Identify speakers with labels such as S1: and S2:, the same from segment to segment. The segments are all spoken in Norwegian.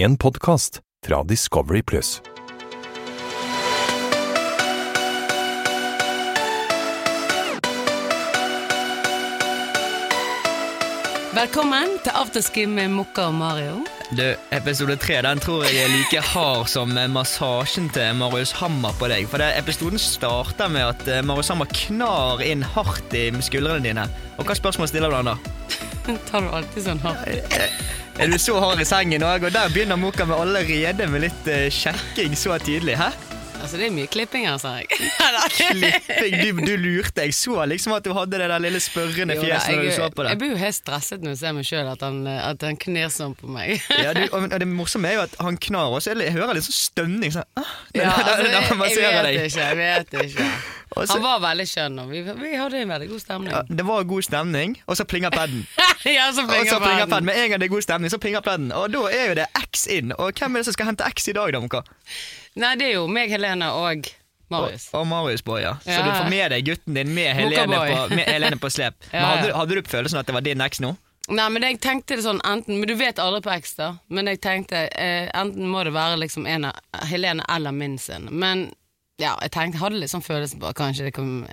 S1: En podkast fra Discovery Pluss.
S2: Velkommen til afterski med Mokka og Mario.
S3: Du, Episode tre den tror jeg er like hard som massasjen til Marius Hammer på deg. For det, Episoden starter med at eh, Marius Hammer knar inn hardt i skuldrene dine. Og Hva spørsmål stiller du han da?
S2: Tar du alltid sånn hardt?
S3: Er du så hard i sengen òg? Og der begynner Moka med allerede med litt eh, sjekking så tidlig. Hæ?
S2: Altså, det er mye klipping her, sa jeg.
S3: Klipping, du, du lurte. Jeg så liksom at du hadde det der lille spørrende fjeset når du så på det.
S2: Jeg blir jo helt stresset når jeg ser meg sjøl, at, han- at han kner sånn på meg.
S3: Ja, du, og, og det morsomme er jo at han knar også. Jeg hører litt sånn stønning. Sånn, ah,
S2: Ja,
S3: når-
S2: altså, jeg, jeg vet
S3: deg.
S2: ikke, jeg vet ikke.
S3: Også,
S2: Han var veldig skjønn, og vi, vi hadde en veldig god stemning.
S3: Ja, det var god stemning, og så plinger paden.
S2: ja, så
S3: Og så
S2: plinger
S3: paden. Med en gang det er god stemning, så plinger paden. Og da er jo det X inn. Og hvem er det som skal hente X i dag, da? Moka?
S2: Nei, det er jo meg, Helene og Marius.
S3: Og, og Marius Boy, ja. Så
S2: Ja.
S3: du får med deg gutten din med Helene, på, med Helene på slep.
S2: Ja, ja.
S3: hadde, hadde du følelsen at det var din eks nå?
S2: Nei, men jeg tenkte det sånn enten Men du vet aldri på X, da. Men jeg tenkte eh, enten må det være liksom en av Helene eller min sin. Men ja, jeg tenkte, hadde litt sånn følelse på at kanskje det kunne,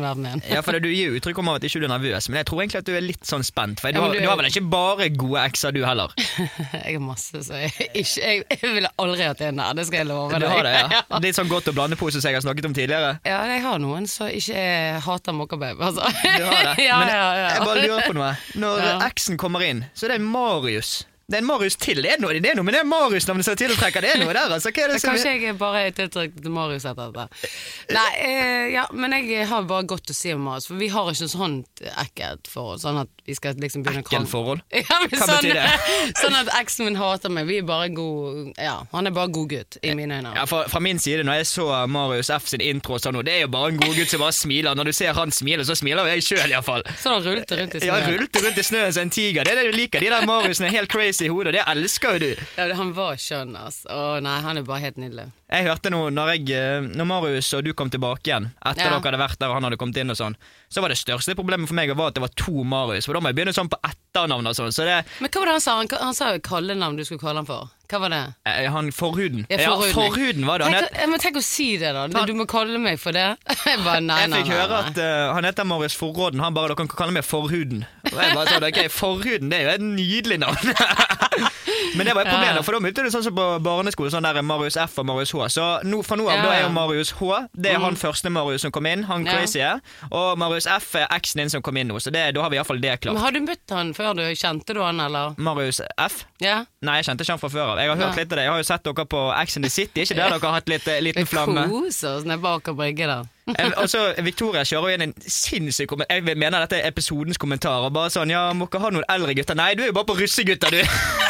S2: være en.
S3: Ja, for Du gir uttrykk om at ikke du er nervøs, men jeg tror egentlig at du er litt sånn spent. For du,
S2: Ja, du,
S3: har,
S2: du-
S3: du har vel ikke bare gode X-er, du heller?
S2: Jeg har masse, så jeg, ikke, jeg, jeg ville aldri hatt en der. Det skal jeg love
S3: Du
S2: deg.
S3: har det, ja. Litt sånn godt å blande-pose som jeg har snakket om tidligere.
S2: Ja, jeg har noen som ikke er- hater mokkababe, altså.
S3: Du har det.
S2: ja,
S3: Men
S2: ja, ja.
S3: jeg bare lurer på noe. Når. X-en kommer inn, så er det Marius. Det er en Marius til. Det er noe, det er noe med det Marius-navnet som tiltrekker. Det er noe der, altså. Hva er det som
S2: Kanskje jeg bare er tiltrukket til Marius etter dette. Nei, eh, ja, men jeg har bare godt å si om Marius, for vi har ikke sånt ekkelt forhold. Sånn at vi skal liksom begynne å krangle. Ja, men
S3: Hva
S2: sånn,
S3: betyr det?
S2: sånn at eksen min hater meg. Vi er bare god Ja, han er bare god gutt, i mine øyne.
S3: Ja, fra, fra min side, når jeg så Marius F sin intro, så nå, det er jo bare en god gutt som bare smiler. Når du ser han smile, så smiler jeg sjøl, iallfall.
S2: Sånn han rullte rundt i
S3: Ja,
S2: snøen.
S3: rullte rundt i snøen som en tiger. Det er det du liker. De der Mariusene er helt crazy i hodet, det elsker jo du.
S2: Ja, han var skjønn, altså. Å nei, han er bare helt nydelig.
S3: Jeg hørte noe når, jeg, eh, når Marius og du kom tilbake igjen, etter
S2: Ja.
S3: dere hadde vært der og han hadde kommet inn og sånn, så var det største problemet for meg var at det var to Marius. For da må jeg begynne sånn på etternavn og sånn. Så det
S2: Men hva var det han sa? Han, han sa jo kallenavn du skulle kalle han for. Hva var det?
S3: eh, Han Forhuden.
S2: Ja,
S3: Ja,
S2: forhuden.
S3: Forhuden var det. Han,
S2: Tenk, men tenk å si det, da. Du må kalle meg for det. Jeg bare nei,
S3: jeg
S2: nei,
S3: fikk
S2: nei,
S3: høre
S2: nei.
S3: at uh, han heter Marius Forråden. Han bare dere kan kalle meg Forhuden. Og jeg bare sa ok, Forhuden det er jo et nydelig navn. Men det var et problem, for da begynte det sånn som på barneskole, sånn der Marius F og Marius H. Så nå, fra nå av da er jo Marius H. Det er han første Marius som kom inn, han crazy. Og Marius F er eksen din som kom inn nå, så det, da har vi iallfall det klart.
S2: Men Har du møtt han før du kjente du han, eller?
S3: Marius F?
S2: Ja?
S3: Nei, jeg kjente ikke han fra før av. Jeg har hørt litt av det. Jeg har jo sett dere på Ex in the City. Ikke der dere har hatt litt, eh,
S2: Vi
S3: liten flamme?
S2: koser oss nede bak og brygge der.
S3: Så Victoria kjører jo inn en sinnssyk kommentar. Jeg mener dette er episodens kommentar. Og bare sånn, ja, må ikke ha noen eldre gutter. Nei, du er jo bare på russegutter, du.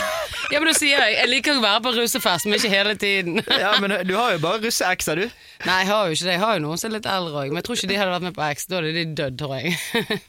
S2: Ja, men da sier jeg jeg liker å være på russefest, men ikke hele tiden.
S3: Ja, men du har jo bare russeekser, du.
S2: Nei, jeg har jo ikke det. Jeg har jo noen som er litt eldre òg, men jeg tror ikke de hadde vært med på X. Da hadde de dødd, tror jeg.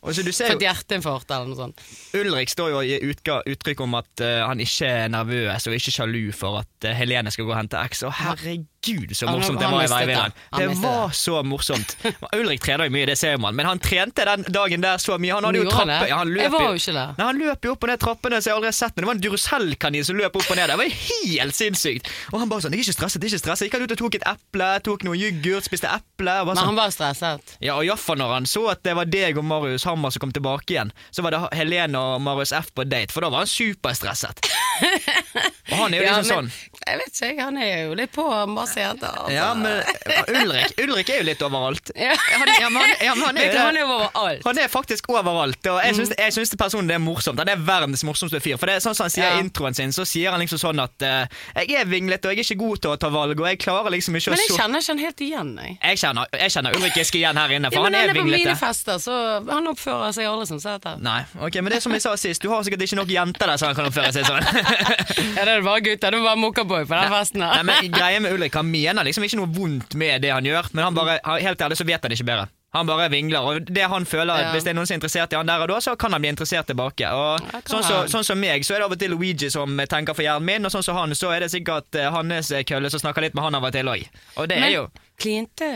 S3: Og så du ser
S2: Fått hjerteinfarkt eller noe sånt.
S3: Ulrik står jo i utga, uttrykk om at uh, han ikke er nervøs og ikke sjalu for at uh, Helene skal gå og hente X. Og herregud, så
S2: Han-
S3: morsomt det var i
S2: det.
S3: Veivinneren. Det var så morsomt. Ulrik trener jo mye, det ser man, men han trente den dagen der så mye. Han hadde jo
S2: det?
S3: Ja, han løp
S2: Jeg var
S3: jo-
S2: ikke der.
S3: Nei, Han løp jo opp og ned trappene som jeg aldri har sett. Men det var en Duracell-kanin som løp opp og ned. der. Det var helt sinnssykt. Og han bare sånn 'Jeg er ikke stresset, jeg er ikke stresset'. Gikk han ut og tok et eple, tok noe yoghurt, spiste eple. Bare
S2: Men
S3: sånn.
S2: han var stresset.
S3: Ja, og iallfall når han så at det var deg og Marius Hammer som kom tilbake igjen, så var det Helene og Marius F på date, for da var han superstresset. Og han er jo
S2: Ja,
S3: liksom
S2: men-
S3: sånn.
S2: Jeg vet ikke, han er jo litt på masse jenter. altså.
S3: Ja, men Ulrik, Ulrik er jo litt overalt.
S2: Ja.
S3: Han, ja, men han, ja, men han er jo
S2: han er jo overalt.
S3: Han er faktisk overalt, og jeg syns, jeg syns det det er morsomt. Han er verdens morsomste fyr. For det er sånn som han sier
S2: Ja.
S3: i introen sin, så sier han liksom sånn at eh, jeg er vinglete og jeg er ikke god til å ta valg, og jeg klarer liksom ikke å
S2: Men jeg kjenner ikke han helt igjen, jeg.
S3: jeg kjenner, jeg kjenner Ulrik Giske igjen her inne, for
S2: Ja, men
S3: han
S2: han
S3: er
S2: er på mine fester, så han oppfører seg aldri som seter.
S3: Nei, ok, men det er som jeg sa sist, du har sikkert ikke nok jenter der så han kan oppføre seg sånn.
S2: Ja, det er bare gutter. Det var mokkaboy på den festen
S3: Nei, men greia med Ulrik, Han mener liksom ikke noe vondt med det han gjør, men han bare, helt ærlig så vet han ikke bedre. Han bare vingler. og det han føler
S2: Ja.
S3: Hvis det er noen som er interessert i han der og da, så kan han bli interessert tilbake. Og sånn, så, sånn som meg, så er det av og til Luigi som tenker for hjernen min, og sånn som han, så er det sikkert eh, hans kølle som snakker litt med han av og til òg. Og det er jo
S2: klinte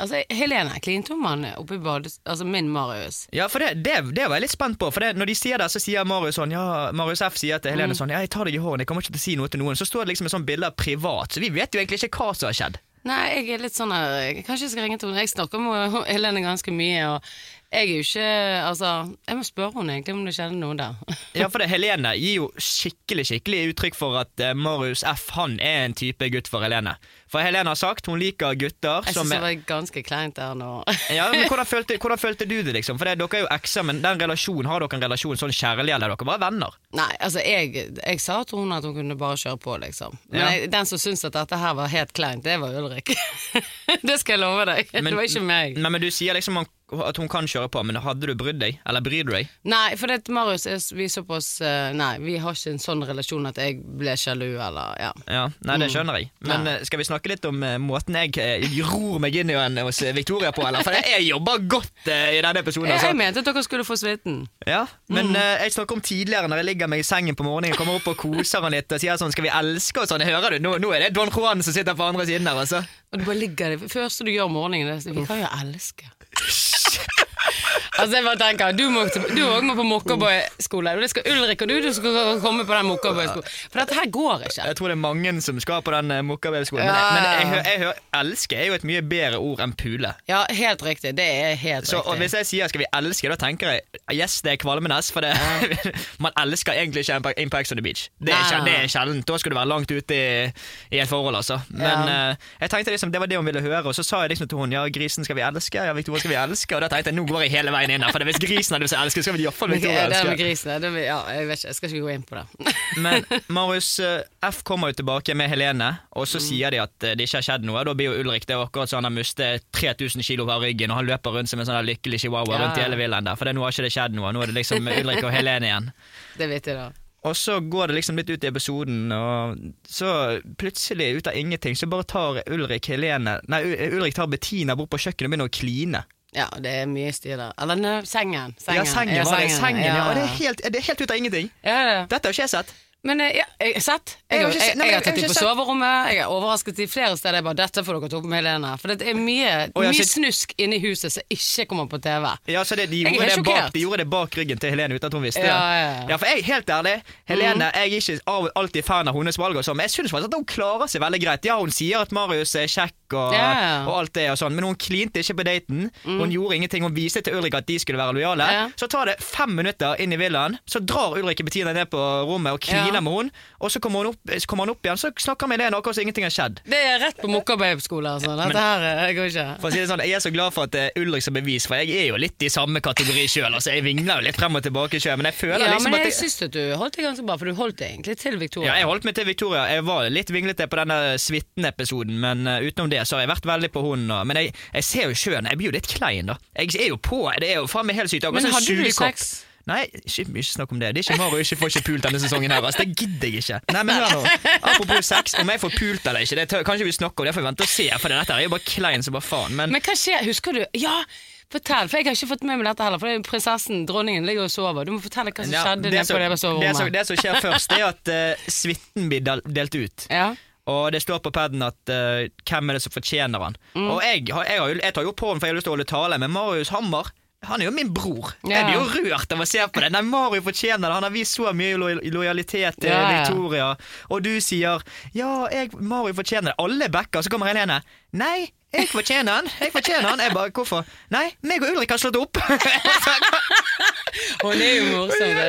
S2: Altså, Helene, klinte hun mannen oppe i badet... Altså min Marius.
S3: Ja, for det, det, det var jeg litt spent på. For det, Når de sier det, så sier Marius sånn Ja, Marius F sier til
S2: Mm.
S3: Helene sånn Ja, jeg tar deg i hånden, jeg kommer ikke til å si noe til noen. Så står det liksom et sånt bilde av privat, så vi vet jo egentlig ikke hva som har skjedd.
S2: Nei, jeg er litt sånn her Kanskje jeg skal ringe til henne. Jeg snakker med Helene ganske mye, og jeg er jo ikke Altså, jeg må spørre henne egentlig om det skjedde noe der.
S3: Ja, for det, Helene gir jo skikkelig skikkelig uttrykk for at eh, Marius F han er en type gutt for Helene. For Helene har sagt hun liker gutter
S2: Jeg
S3: som
S2: syns det var ganske kleint der nå.
S3: ja, men hvordan følte, hvordan følte du det, liksom? For det, dere er jo ekser, men den relasjonen, har dere en relasjon sånn kjærlig, eller er dere bare venner?
S2: Nei, altså jeg, jeg sa til hun at hun kunne bare kjøre på, liksom. Men
S3: Ja.
S2: jeg, den som syntes at dette her var helt kleint, det var Ulrik. det skal jeg love deg.
S3: Men-
S2: det var ikke meg.
S3: Nei, men du sier liksom at hun kan kjøre på, men hadde du brydd deg? Eller bryr du deg?
S2: Nei, for det, Marius er vi såpass eh, Nei, vi har ikke en sånn relasjon at jeg ble sjalu, eller ja.
S3: Ja, nei, det skjønner jeg. Men
S2: Ja.
S3: eh, skal vi snakke litt om eh, måten jeg eh, ror meg inn i en hos eh, Victoria på, eller? For jeg jobber godt i denne episoden.
S2: Jeg,
S3: Altså.
S2: jeg mente at dere skulle få suiten.
S3: Ja, men mm. jeg snakker om tidligere når jeg ligger meg i sengen på morgenen, kommer opp og koser han litt og sier sånn 'skal vi elske' og sånn. Hører du? Nå, nå er det Don Juan som sitter på andre siden der, altså.
S2: Og du bare ligger der. Første du gjør om morgenen, er Vi kan jo elske. Altså jeg bare tenker Du òg må på Mokkaboy-skole. Det skal Ulrik og du, du skal komme på den Mokkaboy-skolen. For dette her går ikke.
S3: Jeg tror det er mange som skal på den uh, Mokkabelskolen.
S2: Ja,
S3: Men, men
S2: ja,
S3: jeg, jeg hører 'elske' er jo et mye bedre ord enn 'pule'.
S2: Ja, helt riktig. Det er helt
S3: Så
S2: riktig.
S3: Hvis jeg sier 'skal vi elske', da tenker jeg yes, det er kvalmenes. For det, man elsker egentlig ikke Ex on the Beach. Det er,
S2: Nei,
S3: det er sjeldent. Da skal du være langt ute i, i et forhold, altså. Men
S2: Ja.
S3: eh, jeg tenkte liksom det var det hun ville høre, og så sa jeg liksom til hun ja, grisen skal vi elske, ja, Victoria skal vi elske, og da tenkte jeg nå går jeg hele veien inn der, for hvis grisen hadde elsker, så skal vi iallfall
S2: Men,
S3: Victoria
S2: det der
S3: elske.
S2: grisene det, ja, jeg, vet ikke, jeg skal ikke gå inn på det.
S3: Men Marius eh, F kommer jo tilbake med Helene, og
S2: Mm.
S3: så sier de at eh, det ikke har skjedd noe. Da blir jo Ulrik det er akkurat så han har mistet 3000 kilo av ryggen, og han løper rundt som en sånn lykkelig chihuahua rundt i hele villaen der. For det, nå har ikke det skjedd noe. Nå er det liksom Ulrik og Helene igjen.
S2: Det vet jeg da.
S3: Og så går det liksom litt ut i episoden, og så plutselig, ut av ingenting, så bare tar Ulrik Helene Nei, Ulrik tar Bettina bort på kjøkkenet og begynner å kline.
S2: Ja, det er mye styr der. Eller nø, sengen. sengen.
S3: Ja, sengen var det. Sengen, ja. Det er
S2: ja.
S3: helt, det er helt ut av ingenting.
S2: ja, ja.
S3: Dette har ikke jeg sett.
S2: Men eh, ja, jeg har sett.
S3: Jeg
S2: Jeg,
S3: har
S2: jeg, jeg, har tatt dem på soverommet. Jeg er overrasket i flere steder. Jeg bare, Dette får dere ta opp med Helene. For det er mye, mye snusk inni huset som ikke kommer på TV.
S3: Ja, så det, de, gjorde det bak, de gjorde det bak ryggen til Helene uten at hun visste det.
S2: Ja, ja, ja.
S3: Ja, for jeg helt ærlig, Helene, jeg er ikke av, alltid fan av hennes valg, og sånn, men jeg syns faktisk at hun klarer seg veldig greit. Ja, hun sier at Marius er kjekk og,
S2: Ja, ja.
S3: og alt det, og sånn, men hun klinte ikke på daten. Hun gjorde ingenting. Hun viste til Ulrik at de skulle være lojale.
S2: Ja.
S3: Så tar det fem minutter inn i villaen, så drar Ulrik Bettina ned på rommet og kliner
S2: Ja.
S3: med hun, og så kommer, opp, så kommer han opp igjen, så snakker han med noe akkurat som ingenting har skjedd.
S2: Det er rett på Mokkababe-skole, altså. Dette her eh, går ikke.
S3: For å si det sånn, Jeg er så glad for at er Ulrik som bevis, for jeg er jo litt i samme kategori sjøl. Altså, jeg vingler jo litt frem og tilbake sjøl, men jeg føler
S2: Ja,
S3: liksom
S2: men
S3: at
S2: jeg
S3: jeg,
S2: syns at du holdt det ganske bra, for du holdt det egentlig til Victoria.
S3: ja, jeg holdt meg til Victoria. Jeg var litt vinglete på denne suiten-episoden, men uh, utenom det så har jeg vært veldig på hun. Og, men jeg, jeg ser jo sjøen, jeg blir jo litt klein, da. Jeg er jo på, det er jo faen meg helt sykt.
S2: Men hadde du sex?
S3: Nei, ikke, ikke snakk om det. Det er ikke Mario ikke får ikke pult denne sesongen her. Altså, det gidder jeg ikke. Nei, men hør nå. Apropos sex, om jeg får pult eller ikke, det tør, kan vi snakke om. Det får vi vente og se, for dette er jo bare klein som bare faen. Men,
S2: Men hva skjer? Husker du? Ja! Fortell, for jeg har ikke fått med meg dette heller. For prinsessen, dronningen, ligger og sover. Du må fortelle hva som
S3: Ja,
S2: skjedde
S3: det som-
S2: det
S3: det, som, det som skjer først, det er at uh, suiten blir delt ut.
S2: Ja.
S3: Og det står på paden at uh, hvem er det som fortjener han.
S2: Mm.
S3: Og jeg, jeg, jeg, jeg tar jo på den for jeg har lyst til å holde tale, men Marius Hammer han er jo min bror.
S2: Ja.
S3: Jeg blir jo rørt av å se på det. Nei, Mario fortjener det. Han har vist så mye lo lojalitet til
S2: Ja, ja.
S3: Victoria. Og du sier 'ja, jeg, Mario fortjener det'. Alle backer. Så kommer Helene. 'Nei, jeg fortjener han'. Jeg fortjener han. Jeg bare 'hvorfor'? 'Nei, meg og Ulrik har slått opp'.
S2: Hun er jo morsom, det der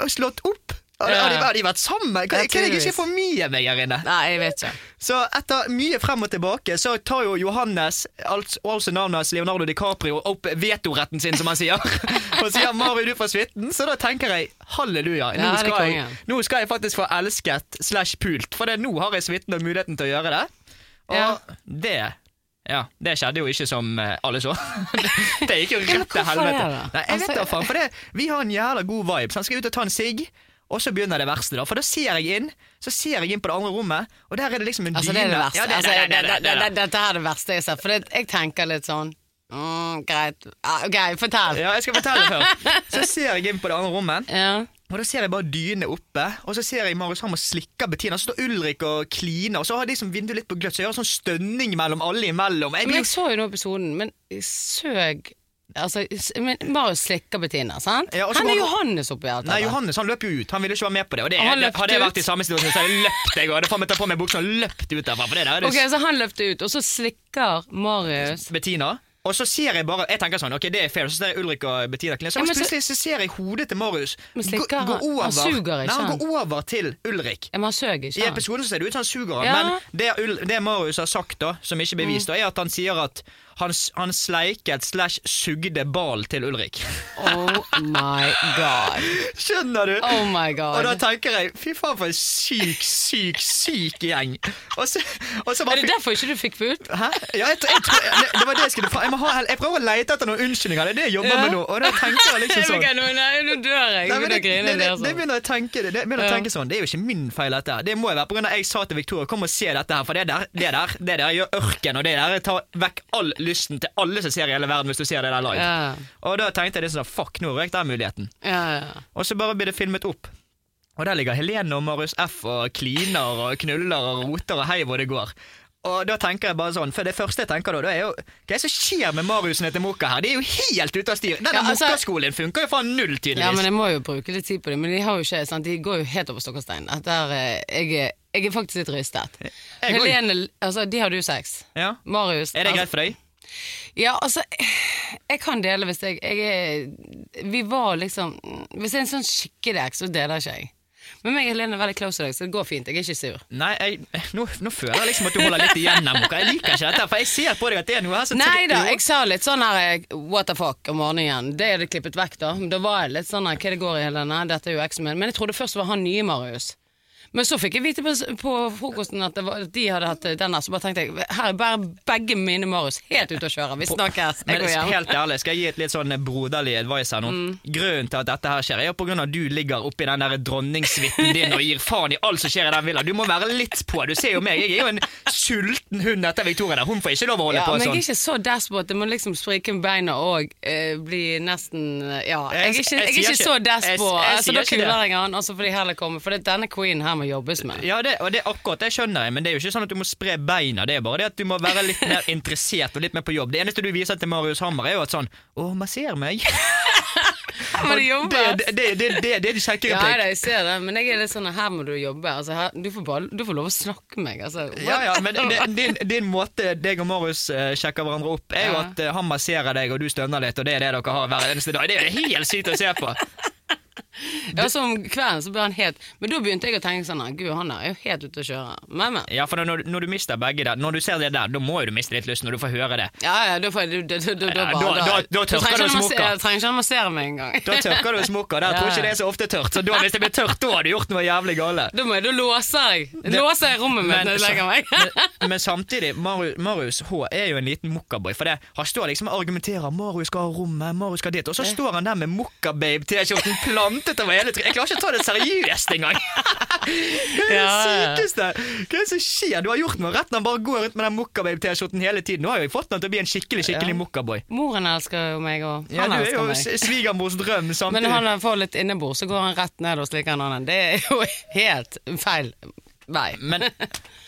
S2: er
S3: slått opp? Har, har, de, har de vært sammen? Hva er det jeg ikke får mye meg her inne?
S2: Nei, jeg vet ikke.
S3: Så etter mye frem og tilbake, så tar jo Johannes, altså, navnet hans Leonardo DiCaprio, opp vetoretten sin, som han sier. og sier 'Mario, du får suiten'. Så da tenker jeg halleluja. Nå,
S2: Ja,
S3: skal jeg, nå skal jeg faktisk få elsket slash pult, for det, nå har jeg suiten og muligheten til å gjøre det. Og
S2: Ja.
S3: det ja, Det skjedde jo ikke som eh, alle så. det gikk jo rett til helvete. Nei, jeg vet
S2: Altså-
S3: da faen, for det, Vi har en jævla god vibe. Så han skal ut og ta en sigg. Og så begynner det verste, da. For da ser jeg inn Så ser jeg inn på det andre rommet, og der er det liksom en
S2: Altså, det er det
S3: dyne.
S2: verste.
S3: Ja, det-
S2: altså,
S3: det- det-
S2: det-
S3: det- det-
S2: det- det- Dette er det verste jeg ser. For det, jeg tenker litt sånn Mm, greit. Ah, ok, fortell.
S3: Ja, jeg skal fortelle først. Så ser jeg inn på det andre rommet,
S2: Ja.
S3: og da ser jeg bare dyne oppe. Og så ser jeg Marius Hammer slikker Bettina, så står Ulrik og kliner. Og så har de som vinduet litt på gløtt, så jeg en sånn stønning mellom alle imellom. Jeg
S2: Men jeg så jo nå episoden, men søg Altså, men Marius slikker Bettina, sant?
S3: Ja,
S2: Han er Johannes oppi alt
S3: Nei. Johannes han løp jo ut. Han ville ikke være med på det. Og det,
S2: han
S3: det hadde jeg vært i samme situasjon, så hadde jeg løpt. Jeg hadde faen meg tatt på meg buksa og løpt ut derfra. For det der er det
S2: Ok, Så han løpte ut, og så slikker Marius
S3: Bettina. Og så ser jeg bare Jeg tenker sånn, ok, det er fair. Så ser jeg Ulrik og Bettina kline. Så,
S2: Ja, så-
S3: plutselig så ser jeg hodet til Marius gå, gå over.
S2: Han suger ikke,
S3: Nei, han går over til Ulrik.
S2: Ja, men han suger ikke,
S3: I episoden så ser det ut som han suger han,
S2: Ja.
S3: men det, Ul det Marius har sagt, da som ikke er bevist, da, er at han sier at han, han sleiket slash sugde ballen til Ulrik.
S2: Oh my god.
S3: Skjønner du?
S2: Oh my god.
S3: Og da tenker jeg fy faen for en syk, syk, syk gjeng. Og så, og så bare
S2: Er det derfor ikke du fikk fullt?
S3: Hæ? Ja, jeg, jeg, tror- det, det var det jeg skulle få jeg, ha, jeg prøver å lete etter noen unnskyldninger. Det er det jeg jobber
S2: Ja.
S3: med nå. Og da tenker jeg liksom sånn
S2: nå, nei, nå dør jeg.
S3: Nei, det,
S2: grine.
S3: det,
S2: Det,
S3: det, det begynner jeg å tenke det, det begynner ja. å tenke sånn Det er jo ikke min feil, dette. her. Det må jo være pga. jeg sa til Victoria kom og se dette her, for det der, det der, det der gjør ørken, og det der tar vekk all lysten til alle som ser i hele verden, hvis du ser det der live.
S2: Ja,
S3: Og da tenkte jeg litt sånn fuck, nå røyk den muligheten.
S2: ja, ja.
S3: Og så bare blir det filmet opp. Og der ligger Helene og Marius F og kliner og knuller og roter og hei hvor det går. Og da tenker jeg bare sånn, for det første jeg tenker da, da er jo Hva er det som skjer med Mariusen til Moka her? De er jo helt ute av styr. Denne
S2: Ja, altså-
S3: Moka-skolen funker jo faen null, tydeligvis.
S2: ja, men jeg må jo bruke litt tid på det. Men de har jo ikke, sant? De går jo helt over stokk og stein. Jeg, jeg er faktisk litt rystet. Helene, altså, de hadde jo sex.
S3: Ja.
S2: Marius
S3: Er det
S2: altså-
S3: greit for deg?
S2: Ja, altså Jeg kan dele hvis jeg, jeg Vi var liksom Hvis jeg er en sånn skikkelig eks, så deler ikke jeg. Men meg og Helene er veldig close i dag, så det går fint. Jeg er ikke sur.
S3: Nei, jeg, nå, nå føler jeg liksom at du holder litt igjen her, Jeg liker ikke dette, for jeg ser på deg at det er noe her
S2: Nei da, jeg sa litt sånn her eh, what the fuck om morgenen. Det er det klippet vekk, da. Da var jeg litt sånn her hva det går i, Helene. Dette er jo eksen min. Men jeg trodde først det var han nye Marius. Men så fikk jeg vite på, på frokosten at det var, de hadde hatt denne, så bare tenkte jeg her er bare begge mine Marius helt ute å kjøre. Vi snakkes. Jeg går hjem.
S3: helt ærlig, skal jeg gi et litt sånn broderlig advice her nå?
S2: Mm.
S3: Grunnen til at dette her skjer, er jo på grunn av at du ligger oppi den der dronningsvitten din og gir faen i alt som skjer i den villa. Du må være litt på. Du ser jo meg, jeg er jo en sulten hund etter Victoria der. Hun får ikke lov å holde
S2: Ja,
S3: på
S2: men jeg
S3: sånn.
S2: er ikke så desperat. Det må liksom sprike med beina og eh, bli nesten Ja. Jeg er ikke,
S3: jeg
S2: jeg
S3: sier
S2: ikke så
S3: jeg- jeg
S2: Altså, da kuler jeg han, og så får de heller komme. For det, denne queen her må jobbes med.
S3: Ja, det, og det er akkurat det skjønner jeg, men det er jo ikke sånn at du må spre beina. Det er bare det at du må være litt mer interessert og litt mer på jobb. Det eneste du viser til Marius Hammer, er jo at sånn Å, masser meg.
S2: Her må du
S3: det, det, det, det, det, det er de kjekke
S2: Ja, da, jeg ser det, men jeg er litt sånn her må du jobbe. Altså, her, du, får bare, du får lov å snakke med meg. Altså.
S3: Ja, ja, men din, din måte deg og Marius eh, sjekker hverandre opp, er jo
S2: Ja.
S3: at eh, han masserer deg, og du stønner litt, og det er det dere har hver eneste dag. Det er jo helt sykt å se på.
S2: Ja, så om kvelden så ble han helt Men da begynte jeg å tenke sånn Gud, han er jo helt ute å kjøre. Men, men.
S3: Ja, for når, når du mister begge der, når du ser det der, da må jo du miste litt lyst når du får høre det.
S2: Ja, ja, da får jeg da, da, da,
S3: Ja, da- da- da tørker du.
S2: Jeg trenger ikke han massere meg engang.
S3: Da tørker du smokker. Der
S2: Ja,
S3: tror ikke det er så ofte tørt. Så da, hvis det blir tørt, da har du gjort noe jævlig gale.
S2: Da da låser jeg. Låser jeg rommet mitt når jeg legger meg.
S3: men, men samtidig, Marius, Marius H er jo en liten mokkaboy. For det, han står liksom og argumenterer. Marius skal ha rommet, Marius skal dit. Og så står han der med mokkababe-T-skjorten plantet over hele trynet. Jeg klarer ikke å ta det seriøst engang! Det er det sykeste! Hva er det som skjer? Du har gjort noe rett når han bare går rundt med den mokkababe-T-skjorten hele tiden. Nå har jeg jo fått den til å bli en skikkelig skikkelig
S2: Ja.
S3: mokkaboy.
S2: Moren elsker jo meg, og
S3: Ja,
S2: han
S3: du er jo
S2: meg.
S3: svigermors drøm
S2: Men
S3: samtidig.
S2: når han får litt innebord, så går han rett ned og slikker en annen. Det er jo helt feil vei.
S3: Men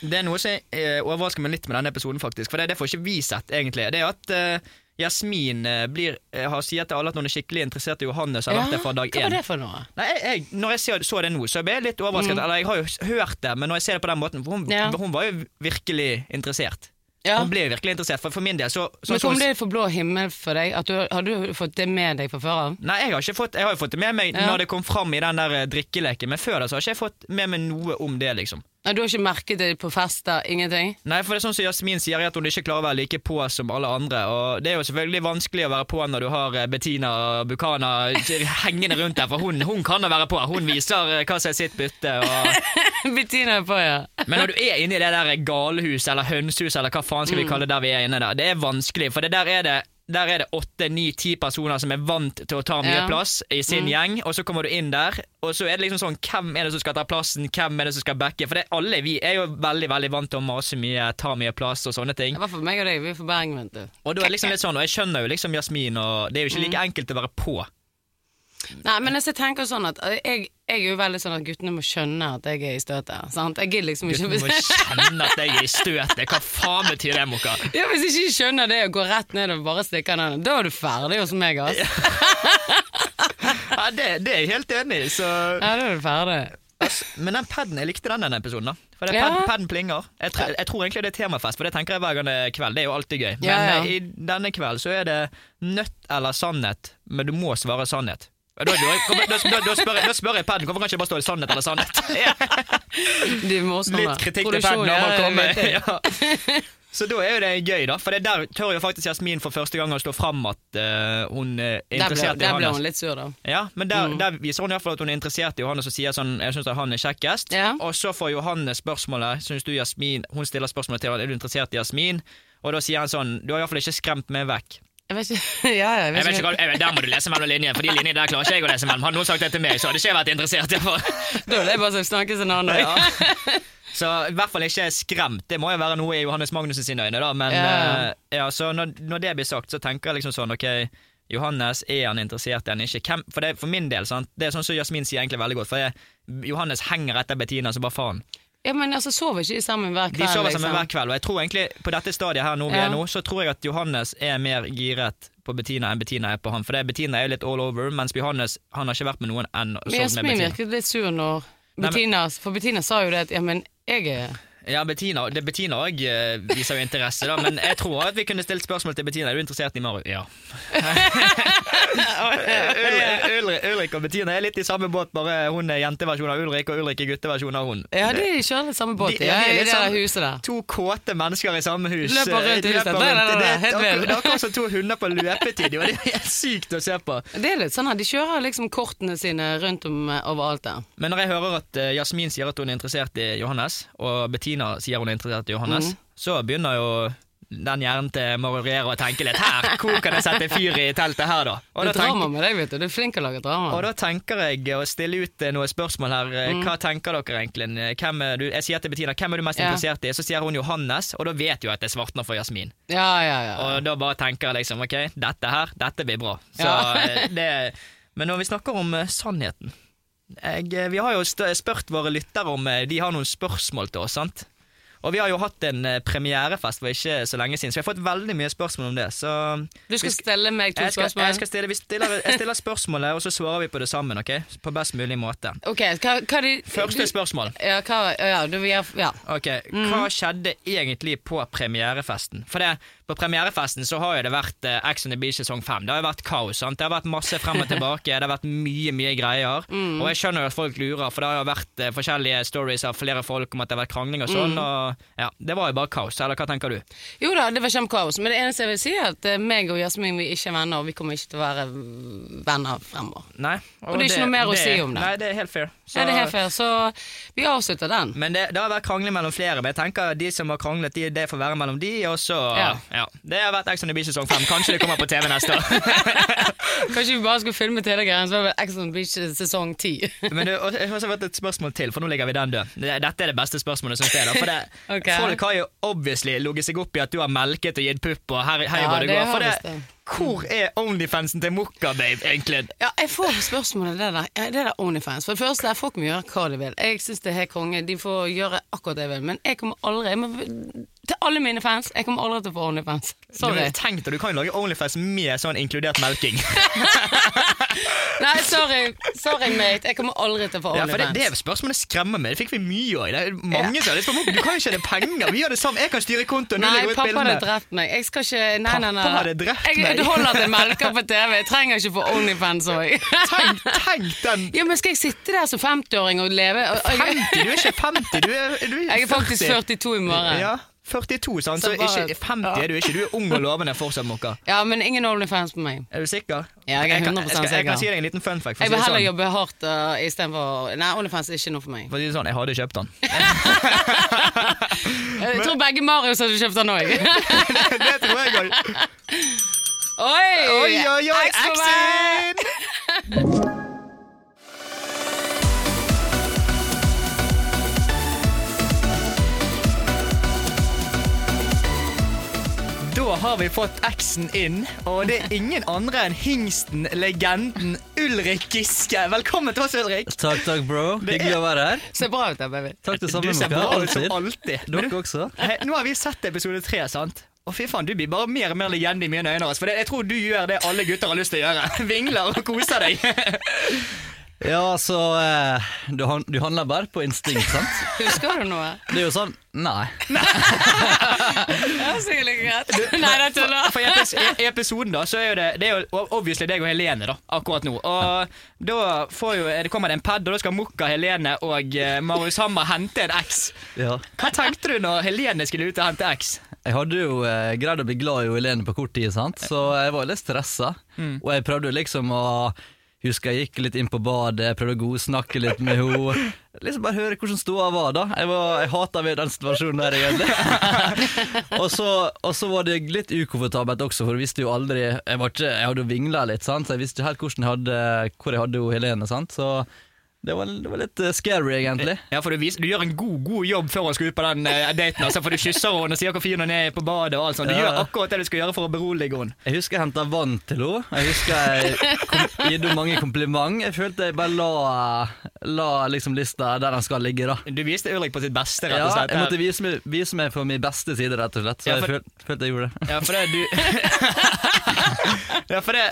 S3: det er noe som eh, overrasker meg litt med denne episoden, faktisk. For det, det får ikke vi sett, egentlig. Det er at eh, Jasmin eh, blir, eh, har sier til alle at hun er skikkelig interessert i Johannes. Har vært det fra dag
S2: hva var
S3: én.
S2: det for noe?
S3: Nei, jeg, jeg, når jeg så, så det nå, så ble jeg litt overrasket. Eller jeg har jo hørt det, men når jeg ser det på den måten For hun,
S2: Mm. Ja.
S3: hun var jo virkelig interessert.
S2: Ja.
S3: Hun ble jo virkelig interessert, for, for min del så, så
S2: Men
S3: så-
S2: kom det for blå himmel for deg? At du, har du fått det med deg fra før av?
S3: Nei, jeg har ikke fått Jeg har jo fått det med meg
S2: Ja.
S3: når det kom fram i den der eh, drikkeleken, men før det så har ikke jeg fått med meg noe om det, liksom.
S2: Nei, Du har ikke merket det på fester? Ingenting?
S3: Nei, for det er sånn som Jasmin sier, at hun ikke klarer å være like på som alle andre. Og det er jo selvfølgelig vanskelig å være på når du har eh, Bettina og Bukana hengende rundt der, for hun, hun kan da være på. Hun viser eh, hva som er sitt bytte. Og...
S2: Bettina er på, ja.
S3: Men når du er inne i det der galehuset eller hønsehuset, eller hva faen skal vi kalle det der vi er inne der, det er vanskelig, for det der er det Der er det åtte, ni, ti personer som er vant til å ta mye
S2: Ja.
S3: plass i sin gjeng, og så kommer du inn der, og så er det liksom sånn Hvem er det som skal ta plassen, hvem er det som skal backe? For det, alle vi er jo veldig veldig vant til å mase mye, ta mye plass og sånne ting.
S2: I hvert fall meg og deg, vi er for Bergen, vet du.
S3: Og da er det liksom litt sånn, og jeg skjønner jo liksom Jasmin, og det er jo ikke
S2: Mm.
S3: like enkelt å være på.
S2: Nei, men altså, jeg tenker sånn at eh, jeg, jeg er jo veldig sånn at guttene må skjønne at jeg er i støtet. Sant? Jeg gidder liksom ikke
S3: Guttene må kjenne at jeg er i støtet. Hva faen betyr det, Mokka?
S2: ja, Hvis ikke de skjønner det og går rett ned og bare stikker den, da er du ferdig hos meg, ass.
S3: Ja, det, det er jeg helt enig i, så
S2: Ja, da er du ferdig.
S3: Altså, Men den paden, jeg likte den denne episoden. da For
S2: Ja.
S3: paden, paden plinger. Jeg, tr jeg tror egentlig det er temafest, for det tenker jeg hver gang det er kveld. Det er jo alltid gøy. Men
S2: Ja, ja.
S3: eh, i denne kveld så er det nødt eller sannhet, men du må svare sannhet. Da, da, da, da, spør, jeg- jeg paden hvorfor kan ikke bare stå sannhet eller sannhet.
S2: Må også
S3: Litt kritikk til paden når man kommer. Ja. Så da er jo det gøy, da. For det der tør jo faktisk Jasmin for første gang å stå fram at uh, hun er
S2: Der ble,
S3: interessert i
S2: der ble hun litt sur, da.
S3: Ja, men der,
S2: Mm.
S3: der viser hun i hvert fall at hun er interessert i Johannes og sier sånn Jeg syns han er kjekkest.
S2: Ja.
S3: Og så får Johannes spørsmålet Syns du Jasmin Hun stiller spørsmålet til ham Er du interessert i Jasmin. Og da sier han sånn Du har iallfall ikke skremt meg vekk.
S2: Jeg vet ikke, ja, jeg
S3: Jeg
S2: vet
S3: hva, jeg Der må du lese mellom linjene, for de linjene der klarer ikke jeg å lese mellom. Hadde noen sagt det til meg, så hadde ikke jeg vært interessert. Det.
S2: Da er det bare snakke sin annen.
S3: Ja. Så i hvert fall ikke skremt. Det må jo være noe i Johannes Magnussen sine øyne, da. Men
S2: Ja.
S3: Uh, ja, så når, når det blir sagt, så tenker jeg liksom sånn Ok, Johannes, er han interessert i han ikke? Hvem, for det, for min del, sant? det er sånn som Jasmin sier egentlig veldig godt. For jeg, Johannes henger etter Bettina som bare faen.
S2: Ja, men altså, sover ikke de sammen hver kveld?
S3: De sover sammen
S2: liksom?
S3: hver kveld, og jeg tror egentlig på dette stadiet her nå vi
S2: Ja.
S3: er nå, så tror jeg at Johannes er mer giret på Bettina enn Bettina er på han. For det, Bettina er jo litt all over, mens Johannes han har ikke vært med noen ennå.
S2: Men
S3: med
S2: Jasmin virket litt sur når Bettina For Bettina sa jo det at ja, men jeg er
S3: Ja, Bettina det Bettina òg viser jo interesse, da, men jeg tror at vi kunne stilt spørsmål til Bettina. Er du interessert i Mario? Ja. Ulrik, Ulrik, og Bettina er litt i samme båt, bare hun er jenteversjon av Ulrik, og Ulrik er gutteversjon av hun.
S2: Ja, de kjører i samme båt,
S3: De-
S2: ja,
S3: de er
S2: i
S3: litt
S2: det der
S3: sånn-
S2: huset der.
S3: To kåte mennesker i samme hus.
S2: Løper rundt i
S3: eh,
S2: huset.
S3: løper rundt. Det-
S2: helt
S3: det Det er akkurat som to hunder på løpetid, og det er helt sykt å se på.
S2: Det er litt sånn her, De kjører liksom kortene sine rundt om eh, overalt der.
S3: Men når jeg hører at eh, Jasmin sier at hun er interessert i Johannes, og Bettina sier hun er interessert i Johannes,
S2: Mm.
S3: så begynner jo den hjernen til Marorero å tenke litt her. Hvor kan jeg sette fyr i teltet her, da? Og
S2: Det er drama med deg, vet du. Du er flink til å lage drama.
S3: og da tenker jeg å stille ut eh, noen spørsmål her. Eh,
S2: Mm.
S3: Hva tenker dere egentlig? Er du, jeg sier til Bettina hvem er du mest
S2: Ja.
S3: interessert i? Så sier hun Johannes, og da vet jo at det svartner for Jasmin.
S2: Ja, ja, ja.
S3: Og da bare tenker jeg liksom ok, dette her, dette blir bra. Så
S2: Ja.
S3: eh, det Men når vi snakker om eh, sannheten jeg, eh, Vi har jo spurt våre lyttere om eh, de har noen spørsmål til oss, sant? Og vi har jo hatt en eh, premierefest for ikke så lenge siden, så vi har fått veldig mye spørsmål om det. Så
S2: Du skal
S3: sk-
S2: stille meg to
S3: jeg skal,
S2: spørsmål.
S3: jeg, stille, vi stiller, jeg stiller spørsmålet, og så svarer vi på det sammen, ok? På best mulig måte.
S2: Ok, hva, hva de
S3: Første spørsmål.
S2: Ja, hva, ja, du, ja, ja.
S3: Ok, Hva skjedde egentlig på premierefesten? For det, På premierefesten så har jo det vært eh, Ex on the Beach sesong 5. Det har jo vært kaos. sant? Det har vært masse frem og tilbake. Det har vært mye mye greier. Og jeg skjønner jo at folk lurer, for det har jo vært eh, forskjellige stories av flere folk om at det har vært krangling og sånn. og ja, Det var jo bare kaos. Eller hva tenker du?
S2: Jo da, det var kjempekaos, men det eneste jeg vil si, er at eh, meg og Jasmin vi er ikke venner, og vi kommer ikke til å være mm, venner fremover.
S3: Nei.
S2: Og det er ikke noe mer å si om det.
S3: Nei, det er helt fair. Så-
S2: Ja, det er helt fair, så vi avslutter den.
S3: Men det, det har vært krangling mellom flere. Men jeg tenker de som har kranglet, de, det får være mellom de. Og så ja.
S2: Ja.
S3: Det har vært Ex on the Beach sesong 5. Kanskje det kommer på TV neste år.
S2: Kanskje vi bare skulle filme det så var det Ex on the Beach sesong 10.
S3: Men du, jeg har også fått et spørsmål til, for nå ligger vi den død. Dette er det beste spørsmålet, syns jeg. da For det,
S2: okay.
S3: Folk har jo obviously ligget seg opp i at du har melket og gitt pupp, og her, her
S2: Ja,
S3: hvor det,
S2: det
S3: går. For det, hvor er Onlyfansen til Mokka, babe, egentlig?
S2: Ja, jeg får spørsmålet det der. Det der Onlyfans. For det første, folk må gjøre hva de vil. Jeg syns det er helt konge. De får gjøre akkurat det jeg vil. Men jeg kommer aldri jeg må, Til alle mine fans, jeg kommer aldri til å få Onlyfans. Sorry.
S3: Du, tenk deg, du kan jo lage Onlyfans med sånn inkludert melking.
S2: Nei, sorry, sorry mate. Jeg kommer aldri til å få
S3: Ja, for det,
S2: Onlyfans.
S3: det spørsmålet skremmer meg. Det fikk vi mye av. Det er mange som på Mokka. Du kan jo ikke tjene penger. Vi gjør det samme. Jeg kan styre kontoen.
S2: Nei, pappa
S3: bildene.
S2: hadde drept meg. Jeg skal ikke Nei, nei, nei.
S3: Pappa hadde drept
S2: jeg,
S3: meg.
S2: Det holder at jeg melker på TV. Jeg trenger ikke få Onlyfans òg.
S3: Tenk, tenk den
S2: Ja, men skal jeg sitte der som 50-åring og leve og, og,
S3: 50, du er ikke 50, du er, du er
S2: Jeg er faktisk 42 i morgen.
S3: Ja, 42, sant? så
S2: Så bare-
S3: ikke 50 er du ikke. Du er ung og lovende fortsatt, Mokka.
S2: Ja, men ingen Onlyfans på meg.
S3: Er du sikker?
S2: Ja, jeg er
S3: kan-
S2: 100%
S3: jeg, skal, jeg kan si deg en liten fun fact.
S2: Jeg vil heller
S3: sånn.
S2: jobbe hardt uh, istedenfor Nei, Onlyfans er ikke noe for meg.
S3: For å si det sånn, jeg hadde kjøpt den.
S2: Jeg tror begge Marius hadde kjøpt den òg.
S3: det tror jeg òg.
S2: Oi!
S3: Oi, oi, oi,
S2: X
S3: Da har vi fått X-en inn, og det er ingen andre enn hingsten, legenden Ulrik Giske. Velkommen til oss, Ulrik.
S4: Takk, takk, bro. Hyggelig å være her.
S2: Ser bra ut da, baby.
S4: Takk det
S3: Du ser bra ut som
S4: Alltid. Dere også.
S3: Hei, Nå har vi sett episode tre, sant? Å, fy faen, Du blir bare mer og mer legende i mine øyne. Altså, for jeg tror du gjør det alle gutter har lyst til å gjøre. Vingler og koser deg.
S4: Ja, så eh, du, du handler bare på instinkt, sant?
S2: Husker du noe?
S4: Det er jo sånn Nei.
S2: det Ja, sikkert ikke greit. Nei, det tuller.
S3: For i episoden da, så er jo det, det er jo obviously deg og Helene da, akkurat nå. Og da får jo, det kommer det en pad, og da skal Mokka, Helene og eh, Marius Hammer hente en X.
S4: Ja.
S3: Hva tenkte du når Helene skulle ut og hente X?
S4: Jeg hadde jo eh, greid å bli glad i Helene på kort tid, sant? så jeg var litt stressa.
S3: Mm.
S4: Og jeg prøvde liksom å Husker jeg gikk litt inn på badet, prøvde å godsnakke litt med henne. Liksom bare høre hvordan ståa var, da. Jeg, var, jeg hata ved den situasjonen der, egentlig. og, så, og så var det litt ukomfortabelt også, for jeg visste jo aldri Jeg, ikke, jeg hadde jo vingla litt, sant? så jeg visste jo helt jeg hadde, hvor jeg hadde Helene. sant? Så det var, det var litt eh, scary, egentlig.
S3: Ja, for du, viser, du gjør en god, god jobb før hun skal ut på den uh, daten. Altså, for du kysser henne og sier hvor fin hun er på badet. og alt sånt. Du
S4: Ja.
S3: gjør akkurat det du skal gjøre for å berolige henne.
S4: Jeg husker jeg henta vann til henne. Jeg husker jeg gitt henne mange kompliment. Jeg følte jeg bare la, la liksom lista der den skal ligge, da.
S3: Du viste Ulrik på sitt beste, rett og slett.
S4: Ja, jeg måtte vise meg, vise meg på min beste side, rett og slett. Så
S3: Ja, for-
S4: jeg følte, følte jeg gjorde det.
S3: Ja, for det du Ja, for det